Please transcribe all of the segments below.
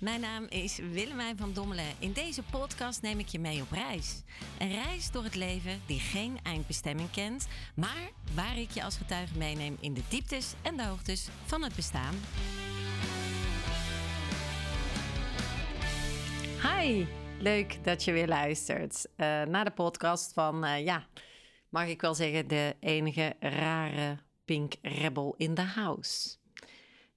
Mijn naam is Willemijn van Dommelen. In deze podcast neem ik je mee op reis. Een reis door het leven die geen eindbestemming kent, maar waar ik je als getuige meeneem in de dieptes en de hoogtes van het bestaan. Hi, leuk dat je weer luistert uh, naar de podcast van, uh, ja, mag ik wel zeggen, de enige rare Pink Rebel in the house.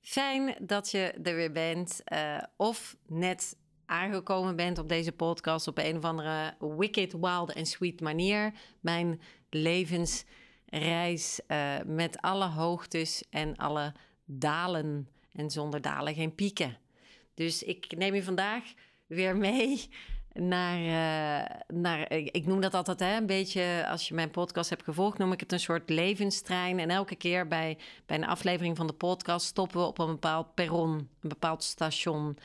Fijn dat je er weer bent uh, of net aangekomen bent op deze podcast op een of andere wicked, wild en sweet manier. Mijn levensreis uh, met alle hoogtes en alle dalen en zonder dalen geen pieken. Dus ik neem je vandaag weer mee naar, uh, naar ik noem dat altijd hè, een beetje, als je mijn podcast hebt gevolgd, noem ik het een soort levenstrein. En elke keer bij, bij een aflevering van de podcast stoppen we op een bepaald perron, een bepaald station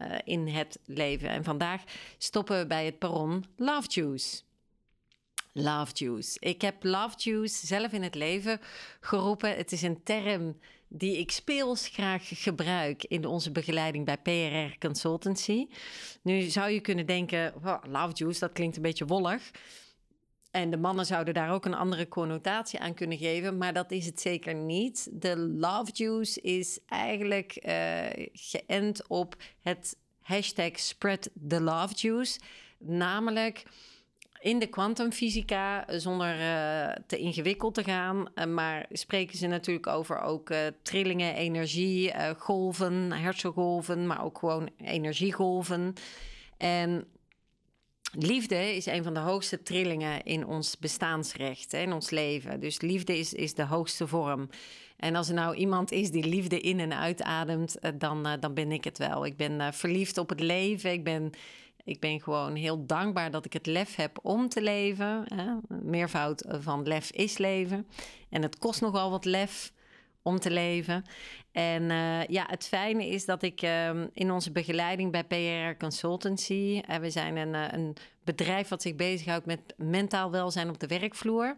uh, in het leven. En vandaag stoppen we bij het perron Love Juice. Love Juice. Ik heb Love Juice zelf in het leven geroepen. Het is een term die ik speels graag gebruik in onze begeleiding bij PRR Consultancy. Nu zou je kunnen denken, Love Juice, dat klinkt een beetje wollig. En de mannen zouden daar ook een andere connotatie aan kunnen geven, maar dat is het zeker niet. De Love Juice is eigenlijk uh, geënt op het hashtag Spread the Love Juice. Namelijk in de kwantumfysica, zonder uh, te ingewikkeld te gaan, uh, maar spreken ze natuurlijk over ook trillingen, energie, golven, hersengolven, maar ook gewoon energiegolven. En liefde is een van de hoogste trillingen in ons bestaansrecht, hè, in ons leven. Dus liefde is, is de hoogste vorm. En als er nou iemand is die liefde in en uitademt, dan, dan ben ik het wel. Ik ben verliefd op het leven. Ik ben ik ben gewoon heel dankbaar dat ik het lef heb om te leven. Hè? Meervoud van lef is leven. En het kost nogal wat lef om te leven. En uh, ja, het fijne is dat ik uh, in onze begeleiding bij PR Consultancy, uh, we zijn een, een bedrijf wat zich bezighoudt met mentaal welzijn op de werkvloer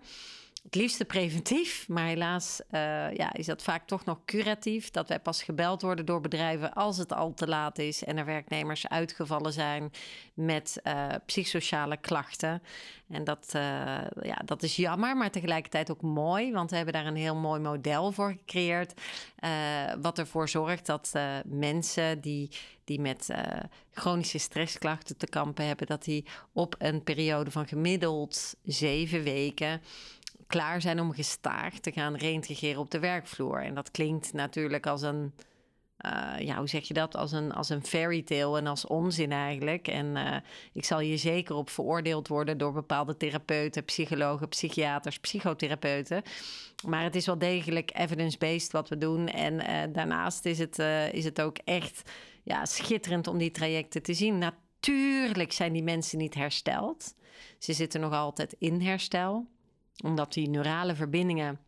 het liefste preventief, maar helaas uh, ja, is dat vaak toch nog curatief. Dat wij pas gebeld worden door bedrijven als het al te laat is en er werknemers uitgevallen zijn met uh, psychosociale klachten. En dat, uh, ja, dat is jammer, maar tegelijkertijd ook mooi, want we hebben daar een heel mooi model voor gecreëerd. wat ervoor zorgt dat mensen die, die met chronische stressklachten te kampen hebben, dat die op een periode van gemiddeld zeven weken klaar zijn om gestaag te gaan reintegreren op de werkvloer. En dat klinkt natuurlijk als een, uh, ja, hoe zeg je dat? Als een, als een fairy tale en als onzin eigenlijk. En uh, ik zal hier zeker op veroordeeld worden door bepaalde therapeuten, psychologen, psychiaters, psychotherapeuten. Maar het is wel degelijk evidence-based wat we doen. En uh, daarnaast is het, is het ook echt ja, schitterend om die trajecten te zien. Natuurlijk zijn die mensen niet hersteld. Ze zitten nog altijd in herstel omdat die neurale verbindingen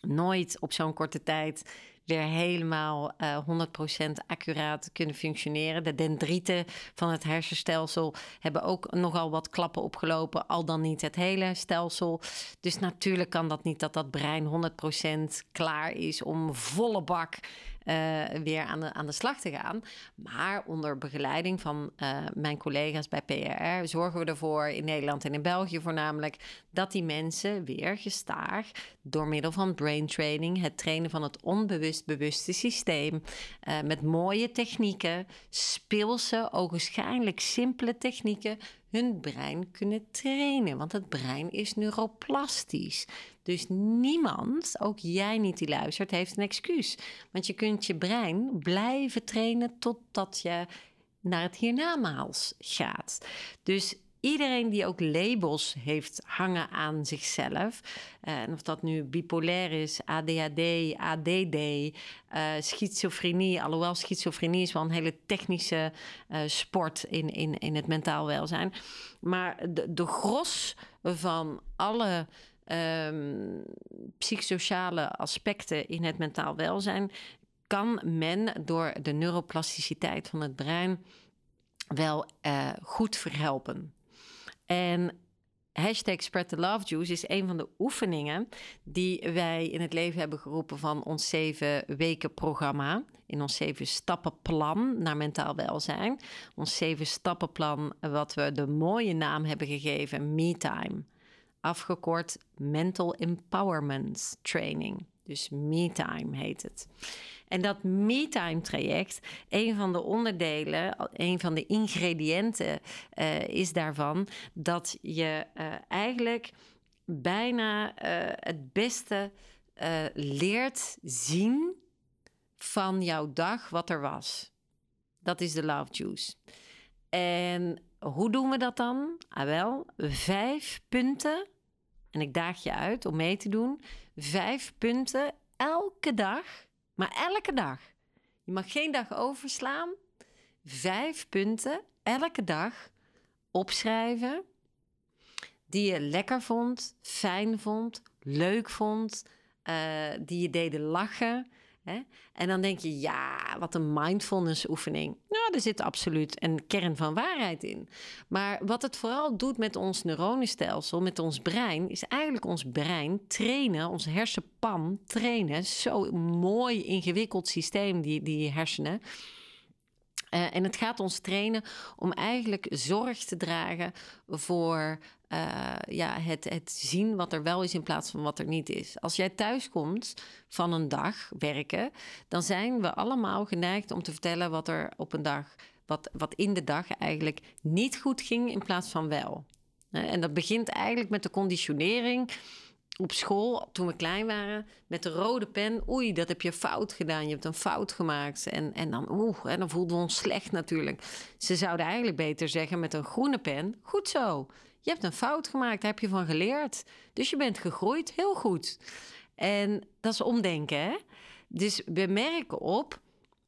nooit op zo'n korte tijd weer helemaal uh, eh, 100% accuraat kunnen functioneren. De dendrieten van het hersenstelsel hebben ook nogal wat klappen opgelopen, al dan niet het hele stelsel. Dus natuurlijk kan dat niet dat dat brein 100% klaar is om volle bak weer aan de, aan de slag te gaan. Maar onder begeleiding van uh, mijn collega's bij PRR zorgen we ervoor, in Nederland en in België voornamelijk, dat die mensen weer gestaag door middel van brain training, het trainen van het onbewust-bewuste systeem, uh, met mooie technieken, speelse, ogenschijnlijk simpele technieken, hun brein kunnen trainen. Want het brein is neuroplastisch. Dus niemand, ook jij niet die luistert, heeft een excuus. Want je kunt je brein blijven trainen totdat je naar het hiernamaals gaat. Dus iedereen die ook labels heeft hangen aan zichzelf, uh, en of dat nu bipolair is, ADHD, ADD, uh, schizofrenie, alhoewel schizofrenie is wel een hele technische uh, sport in, in, in het mentaal welzijn. Maar de, de gros van alle um, psychosociale aspecten in het mentaal welzijn kan men door de neuroplasticiteit van het brein wel goed verhelpen. En hashtag Spread the Love Juice is een van de oefeningen die wij in het leven hebben geroepen van ons zeven weken programma. In ons zeven stappenplan naar mentaal welzijn. Ons zeven stappenplan, wat we de mooie naam hebben gegeven, MeTime. Afgekort Mental Empowerment Training. Dus MeTime heet het. En dat MeTime traject, een van de onderdelen, een van de ingrediënten uh, is daarvan dat je uh, eigenlijk bijna uh, het beste leert zien van jouw dag wat er was. Dat is de Love Juice. En hoe doen we dat dan? Ah, wel, vijf punten. En ik daag je uit om mee te doen. Vijf punten elke dag maar elke dag. Je mag geen dag overslaan. Vijf punten elke dag opschrijven. Die je lekker vond, fijn vond, leuk vond. Uh, die je deden lachen. En dan denk je, ja, wat een mindfulness oefening. Nou, er zit absoluut een kern van waarheid in. Maar wat het vooral doet met ons neuronenstelsel, met ons brein, is eigenlijk ons brein trainen, ons hersenpan trainen. Zo'n mooi ingewikkeld systeem, die, die hersenen. Uh, en het gaat ons trainen om eigenlijk zorg te dragen voor uh, ja, het, het zien wat er wel is in plaats van wat er niet is. Als jij thuis komt van een dag werken, dan zijn we allemaal geneigd om te vertellen wat er op een dag, wat, wat in de dag eigenlijk niet goed ging in plaats van wel. En dat begint eigenlijk met de conditionering op school, toen we klein waren, met de rode pen. Oei, dat heb je fout gedaan. Je hebt een fout gemaakt. En, en dan, oeh, en dan voelden we ons slecht natuurlijk. Ze zouden eigenlijk beter zeggen met een groene pen. Goed zo. Je hebt een fout gemaakt, daar heb je van geleerd. Dus je bent gegroeid, heel goed. En dat is omdenken, hè? Dus we merken op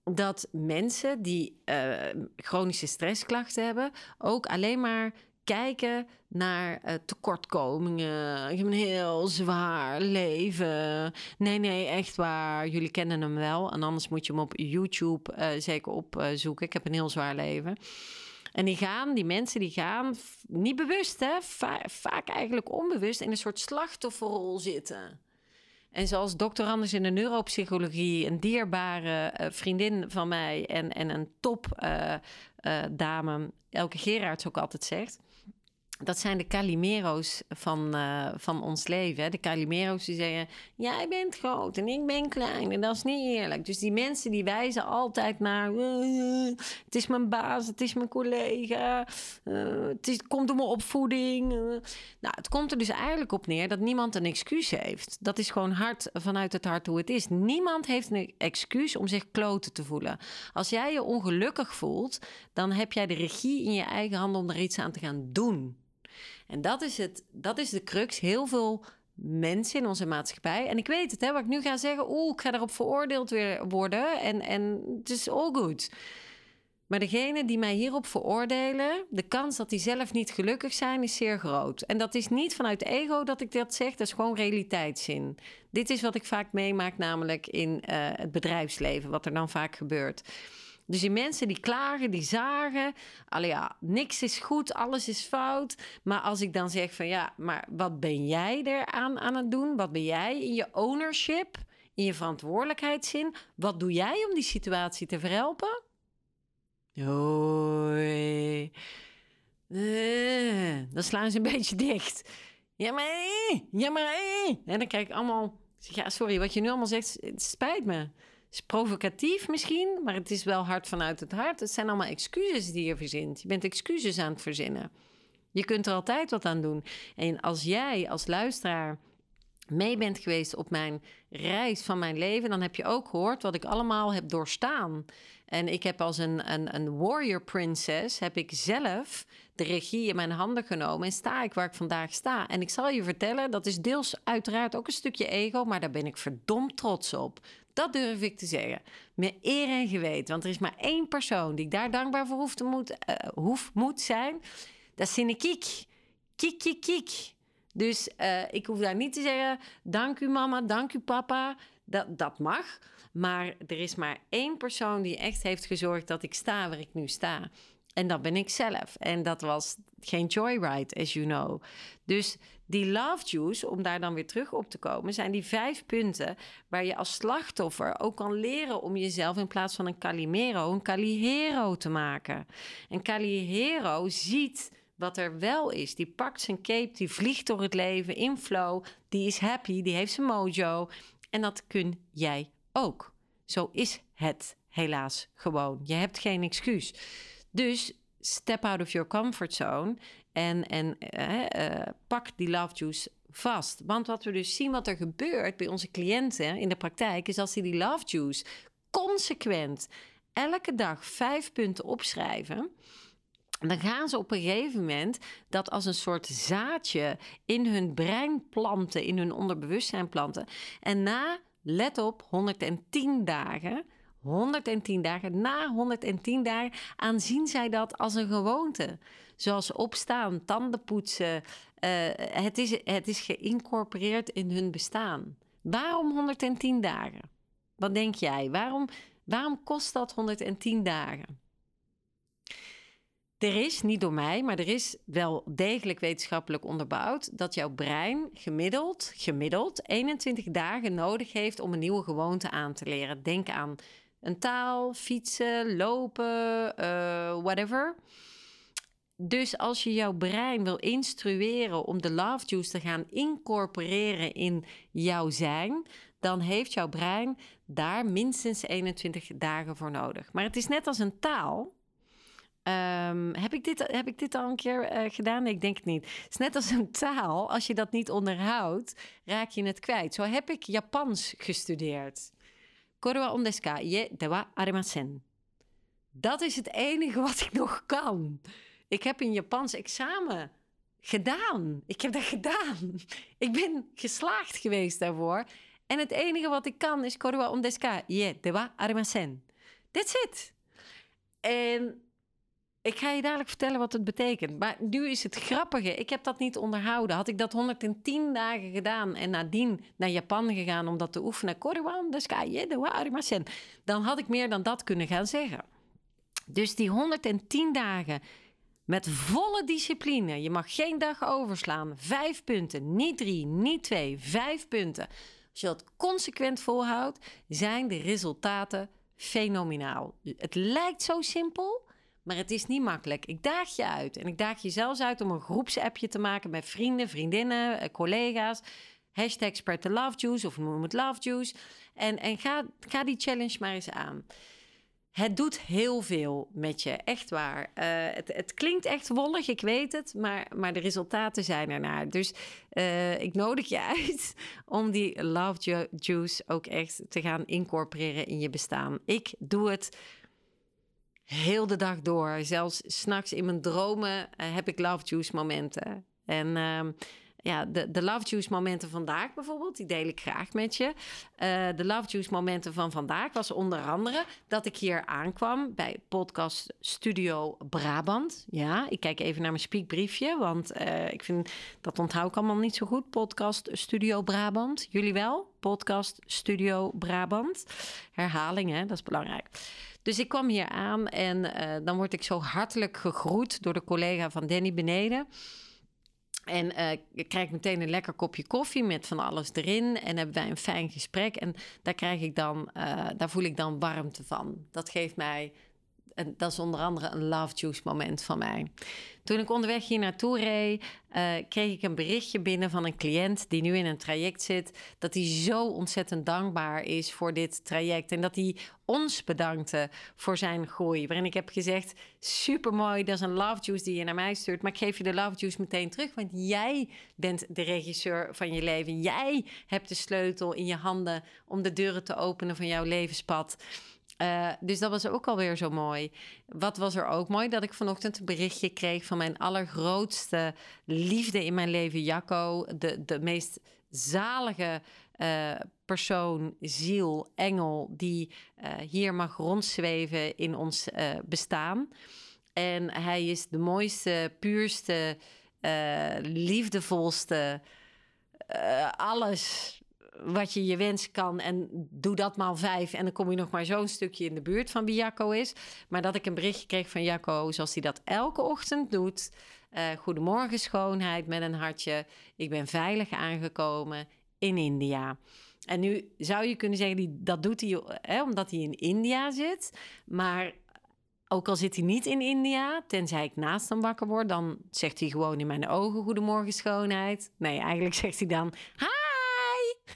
dat mensen die uh, chronische stressklachten hebben, ook alleen maar kijken naar uh, tekortkomingen. Ik heb een heel zwaar leven. Nee, nee, echt waar. Jullie kennen hem wel. En anders moet je hem op YouTube uh, zeker opzoeken. ik heb een heel zwaar leven. En die gaan, die mensen die gaan, niet bewust hè, vaak eigenlijk onbewust in een soort slachtofferrol zitten. En zoals dokter Anders in de neuropsychologie, een dierbare uh, vriendin van mij en, en een top dame, Elke Gerards ook altijd zegt dat zijn de Calimero's van, uh, van ons leven. Hè? De Calimero's die zeggen: Jij bent groot en ik ben klein. En dat is niet eerlijk. Dus die mensen die wijzen altijd naar: uh, Het is mijn baas, het is mijn collega. Het, komt door mijn opvoeding. nou, het komt er dus eigenlijk op neer dat niemand een excuus heeft. Dat is gewoon hard vanuit het hart hoe het is. Niemand heeft een excuus om zich kloten te voelen. Als jij je ongelukkig voelt, dan heb jij de regie in je eigen handen om er iets aan te gaan doen. En dat is, het, dat is de crux. Heel veel mensen in onze maatschappij. En ik weet het, hè, wat ik nu ga zeggen. Oeh, ik ga daarop veroordeeld weer worden. En, en het is all good. Maar degene die mij hierop veroordelen, de kans dat die zelf niet gelukkig zijn, is zeer groot. En dat is niet vanuit ego dat ik dat zeg, dat is gewoon realiteitszin. Dit is wat ik vaak meemaak, namelijk in uh, het bedrijfsleven, wat er dan vaak gebeurt. Dus die mensen die klagen, die zagen, allee ja, niks is goed, alles is fout. Maar als ik dan zeg van ja, maar wat ben jij eraan aan het doen? Wat ben jij in je ownership, in je verantwoordelijkheidszin? Wat doe jij om die situatie te verhelpen? Hoi. Uh, dan slaan ze een beetje dicht. Ja, maar, ja, maar. En dan krijg ik allemaal. Ja, sorry, wat je nu allemaal zegt, het spijt me is provocatief misschien, maar het is wel hard vanuit het hart. Het zijn allemaal excuses die je verzint. Je bent excuses aan het verzinnen. Je kunt er altijd wat aan doen. En als jij als luisteraar mee bent geweest op mijn reis van mijn leven, dan heb je ook gehoord wat ik allemaal heb doorstaan. En ik heb als een, een, een warrior princess, heb ik zelf de regie in mijn handen genomen en sta ik waar ik vandaag sta. En ik zal je vertellen, dat is deels uiteraard ook een stukje ego, maar daar ben ik verdomd trots op. Dat durf ik te zeggen. Met eer en geweten. Want er is maar één persoon die ik daar dankbaar voor hoef te moet, uh, hoef, moet zijn. Dat is Sinnekiek. Kiek, kiek, kiek. Dus uh, ik hoef daar niet te zeggen: dank u mama, dank u papa. Dat, dat mag. Maar er is maar één persoon die echt heeft gezorgd dat ik sta waar ik nu sta. En dat ben ik zelf. En dat was geen joyride, as you know. Dus die love juice, om daar dan weer terug op te komen, zijn die vijf punten waar je als slachtoffer ook kan leren om jezelf in plaats van een Calimero een Calihero te maken. En Calihero ziet wat er wel is. Die pakt zijn cape, die vliegt door het leven in flow, die is happy, die heeft zijn mojo. En dat kun jij ook. Zo is het helaas gewoon. Je hebt geen excuus. Dus step out of your comfort zone en, en uh, pak die love juice vast. Want wat we dus zien, wat er gebeurt bij onze cliënten in de praktijk, is als ze die love juice consequent elke dag vijf punten opschrijven. Dan gaan ze op een gegeven moment dat als een soort zaadje in hun brein planten, in hun onderbewustzijn planten. En na, let op, 110 dagen 110 dagen. Na 110 dagen aanzien zij dat als een gewoonte. Zoals opstaan, tanden poetsen. Uh, het, is, het is geïncorporeerd in hun bestaan. Waarom 110 dagen? Wat denk jij? Waarom, waarom kost dat 110 dagen? Er is, niet door mij, maar er is wel degelijk wetenschappelijk onderbouwd dat jouw brein gemiddeld, gemiddeld 21 dagen nodig heeft om een nieuwe gewoonte aan te leren. Denk aan een taal, fietsen, lopen, uh, whatever. Dus als je jouw brein wil instrueren om de love juice te gaan incorporeren in jouw zijn, dan heeft jouw brein daar minstens 21 dagen voor nodig. Maar het is net als een taal. Um, heb, ik dit, heb ik dit al een keer uh, gedaan? Nee, ik denk het niet. Het is net als een taal. Als je dat niet onderhoudt, raak je het kwijt. Zo heb ik Japans gestudeerd. Koro ondeska je dewa arimasen. Dat is het enige wat ik nog kan. Ik heb een Japans examen gedaan. Ik heb dat gedaan. Ik ben geslaagd geweest daarvoor. En het enige wat ik kan is Koro ondeska je dewa arimasen. That's it. En ik ga je dadelijk vertellen wat het betekent. Maar nu is het grappige. Ik heb dat niet onderhouden. Had ik dat 110 dagen gedaan en nadien naar Japan gegaan om dat te oefenen. Dan had ik meer dan dat kunnen gaan zeggen. Dus die 110 dagen met volle discipline. Je mag geen dag overslaan. Vijf punten. Niet drie, niet twee. Vijf punten. Als je dat consequent volhoudt, zijn de resultaten fenomenaal. Het lijkt zo simpel. Maar het is niet makkelijk. Ik daag je uit. En ik daag je zelfs uit om een groepsappje te maken met vrienden, vriendinnen, eh, collega's. Hashtag spread love juice of noem het love juice. En, en ga, ga die challenge maar eens aan. Het doet heel veel met je, echt waar. Uh, het, het, klinkt echt wollig, ik weet het, maar, maar de resultaten zijn ernaar. Dus uh, ik nodig je uit om die love juice ook echt te gaan incorporeren in je bestaan. Ik doe het heel de dag door. Zelfs s'nachts in mijn dromen uh, heb ik love juice momenten. En uh, ja, de, de Love Juice momenten vandaag bijvoorbeeld, die deel ik graag met je. Uh, de Love Juice momenten van vandaag was onder andere dat ik hier aankwam bij podcast Studio Brabant. Ja, ik kijk even naar mijn speakbriefje, want uh, ik vind dat onthoud ik allemaal niet zo goed. Podcast Studio Brabant. Jullie wel? Podcast Studio Brabant. Herhaling, hè? dat is belangrijk. Dus ik kwam hier aan en uh, dan word ik zo hartelijk gegroet door de collega van Danny Beneden. En uh, ik krijg meteen een lekker kopje koffie met van alles erin. En hebben wij een fijn gesprek. En daar, krijg ik dan, uh, daar voel ik dan warmte van. Dat geeft mij en dat is onder andere een love juice moment van mij. Toen ik onderweg hier naartoe reed, uh, kreeg ik een berichtje binnen van een cliënt die nu in een traject zit. Dat hij zo ontzettend dankbaar is voor dit traject. En dat hij ons bedankte voor zijn groei. Waarin ik heb gezegd: super mooi, dat is een love juice die je naar mij stuurt. Maar ik geef je de love juice meteen terug. Want jij bent de regisseur van je leven. Jij hebt de sleutel in je handen om de deuren te openen van jouw levenspad. Uh, dus dat was ook alweer zo mooi. Wat was er ook mooi? Dat ik vanochtend een berichtje kreeg van mijn allergrootste liefde in mijn leven, Jacco. De, de meest zalige uh, persoon, ziel, engel, die uh, hier mag rondzweven in ons bestaan. En hij is de mooiste, puurste, liefdevolste, alles wat je je wensen kan en doe dat maal vijf en dan kom je nog maar zo'n stukje in de buurt van wie Jacco is. Maar dat ik een berichtje kreeg van Jacco, zoals hij dat elke ochtend doet. Uh, goedemorgen schoonheid met een hartje. Ik ben veilig aangekomen in India. En nu zou je kunnen zeggen, die, dat doet hij hè, omdat hij in India zit. Maar ook al zit hij niet in India, tenzij ik naast hem wakker word, dan zegt hij gewoon in mijn ogen: Goedemorgen, schoonheid. Nee, eigenlijk zegt hij dan: Hi!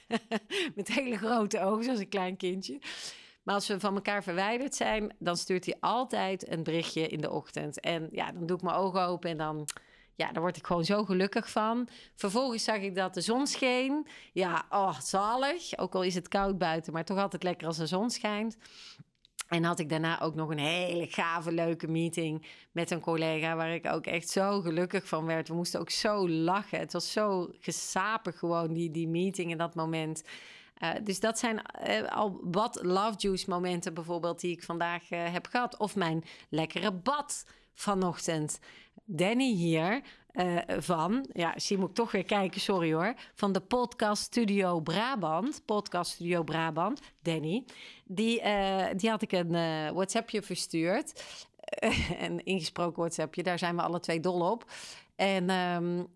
Met hele grote ogen, zoals een klein kindje. Maar als we van elkaar verwijderd zijn, dan stuurt hij altijd een berichtje in de ochtend. En ja, dan doe ik mijn ogen open en dan ja, daar word ik gewoon zo gelukkig van. Vervolgens zag ik dat de zon scheen. Ja, oh, zalig. Ook al is het koud buiten, maar toch altijd lekker als de zon schijnt. En had ik daarna ook nog een hele gave, leuke meeting met een collega... waar ik ook echt zo gelukkig van werd. We moesten ook zo lachen. Het was zo gesapig gewoon, die, die meeting in dat moment... Uh, dus dat zijn uh, al wat love juice momenten bijvoorbeeld die ik vandaag uh, heb gehad. Of mijn lekkere bad vanochtend. Danny hier uh, van, ja, zie moet ik toch weer kijken, sorry hoor, van de podcast Studio Brabant, podcast Studio Brabant, Danny, die, uh, die had ik een uh, WhatsAppje verstuurd, een ingesproken WhatsAppje, daar zijn we alle twee dol op. En, um,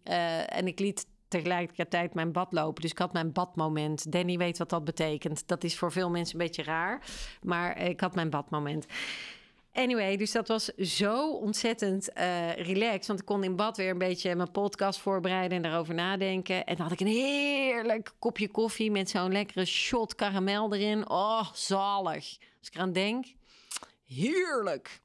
en ik liet tegelijkertijd mijn bad lopen. Dus ik had mijn badmoment. Danny weet wat dat betekent. Dat is voor veel mensen een beetje raar. Maar ik had mijn badmoment. Anyway, dus dat was zo ontzettend uh, relaxed. Want ik kon in bad weer een beetje mijn podcast voorbereiden en daarover nadenken. En dan had ik een heerlijk kopje koffie met zo'n lekkere shot karamel erin. Oh, zalig. Als ik eraan denk, heerlijk.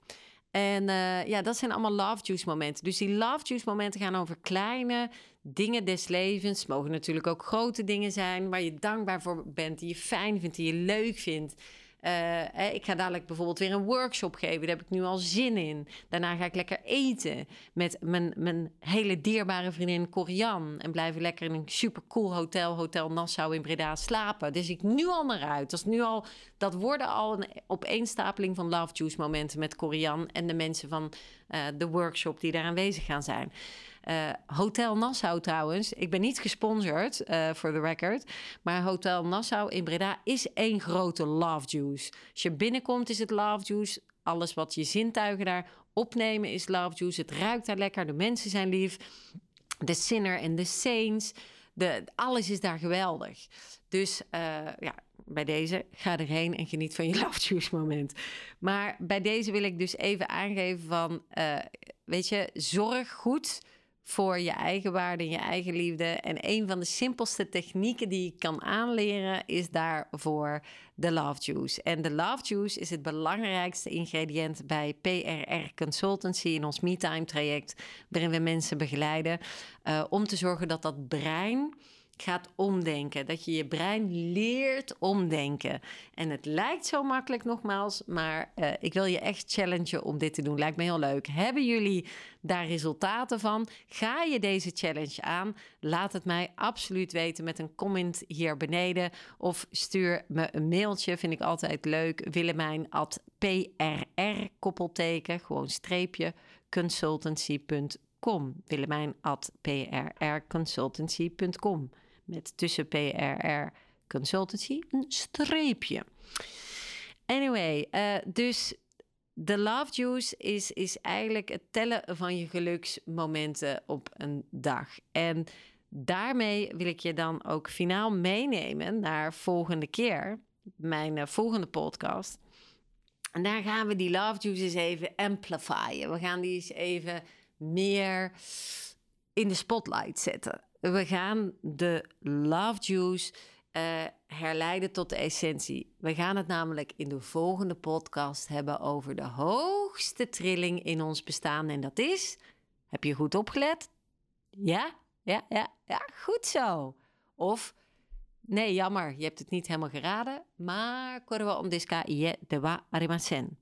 En uh, ja, dat zijn allemaal love juice momenten. Dus die love juice momenten gaan over kleine dingen des levens. Mogen natuurlijk ook grote dingen zijn waar je dankbaar voor bent, die je fijn vindt, die je leuk vindt. Uh, ik ga dadelijk bijvoorbeeld weer een workshop geven. Daar heb ik nu al zin in. Daarna ga ik lekker eten met mijn, mijn hele dierbare vriendin Corian. En blijven lekker in een supercool hotel, Hotel Nassau in Breda, slapen. Dus ik nu al naar uit. Dat, is nu al, dat worden al een opeenstapeling van Love Juice momenten met Corian en de mensen van uh, de workshop die daar aanwezig gaan zijn. Uh, Hotel Nassau trouwens, ik ben niet gesponsord voor uh, the record, maar Hotel Nassau in Breda is één grote love juice. Als je binnenkomt is het love juice. Alles wat je zintuigen daar opnemen is love juice. Het ruikt daar lekker, de mensen zijn lief. De Sinner en de Saints, de, alles is daar geweldig. Dus uh, ja, bij deze ga erheen en geniet van je love juice moment. Maar bij deze wil ik dus even aangeven van, weet je, zorg goed voor je eigen waarde en je eigen liefde. En een van de simpelste technieken die je kan aanleren is daarvoor de Love Juice. En de Love Juice is het belangrijkste ingrediënt bij PRR Consultancy in ons MeTime traject, waarin we mensen begeleiden uh, om te zorgen dat dat brein gaat omdenken. Dat je je brein leert omdenken. En het lijkt zo makkelijk nogmaals, maar uh, ik wil je echt challengen om dit te doen. Lijkt me heel leuk. Hebben jullie daar resultaten van? Ga je deze challenge aan? Laat het mij absoluut weten met een comment hier beneden. Of stuur me een mailtje, vind ik altijd leuk. Willemijn at PRR koppelteken, gewoon streepje, consultancy.com. Willemijn prrconsultancy.com met tussen PRR Consultancy een streepje. Anyway, uh, dus de love juice is, is eigenlijk het tellen van je geluksmomenten op een dag. En daarmee wil ik je dan ook finaal meenemen naar volgende keer, mijn uh, volgende podcast. En daar gaan we die love juice eens even amplifyen. We gaan die eens even meer in de spotlight zetten. We gaan de love juice uh, herleiden tot de essentie. We gaan het namelijk in de volgende podcast hebben over de hoogste trilling in ons bestaan. En dat is, heb je goed opgelet? Ja, ja, ja, ja, goed zo. Of, nee, jammer, je hebt het niet helemaal geraden. Maar korwa om deska ie dewa arimasen.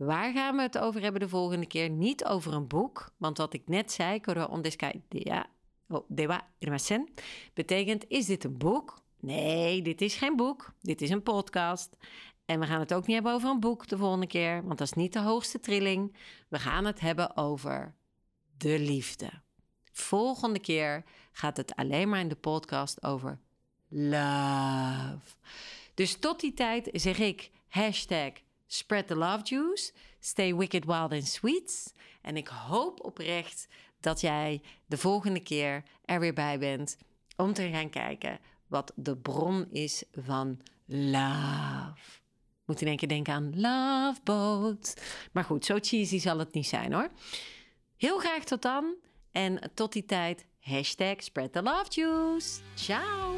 Waar gaan we het over hebben de volgende keer? Niet over een boek, want wat ik net zei, korwa om deska ja Oh, dewa irmasen. Betekent, is dit een boek? Nee, dit is geen boek. Dit is een podcast. En we gaan het ook niet hebben over een boek de volgende keer, want dat is niet de hoogste trilling. We gaan het hebben over de liefde. Volgende keer gaat het alleen maar in de podcast over love. Dus tot die tijd zeg ik hashtag spread the love juice. Stay wicked, wild and sweet. En ik hoop oprecht dat jij de volgende keer er weer bij bent om te gaan kijken wat de bron is van love. Moet in één keer denken aan Love Boat. Maar goed, zo cheesy zal het niet zijn hoor. Heel graag tot dan. En tot die tijd, hashtag spread the love juice. Ciao!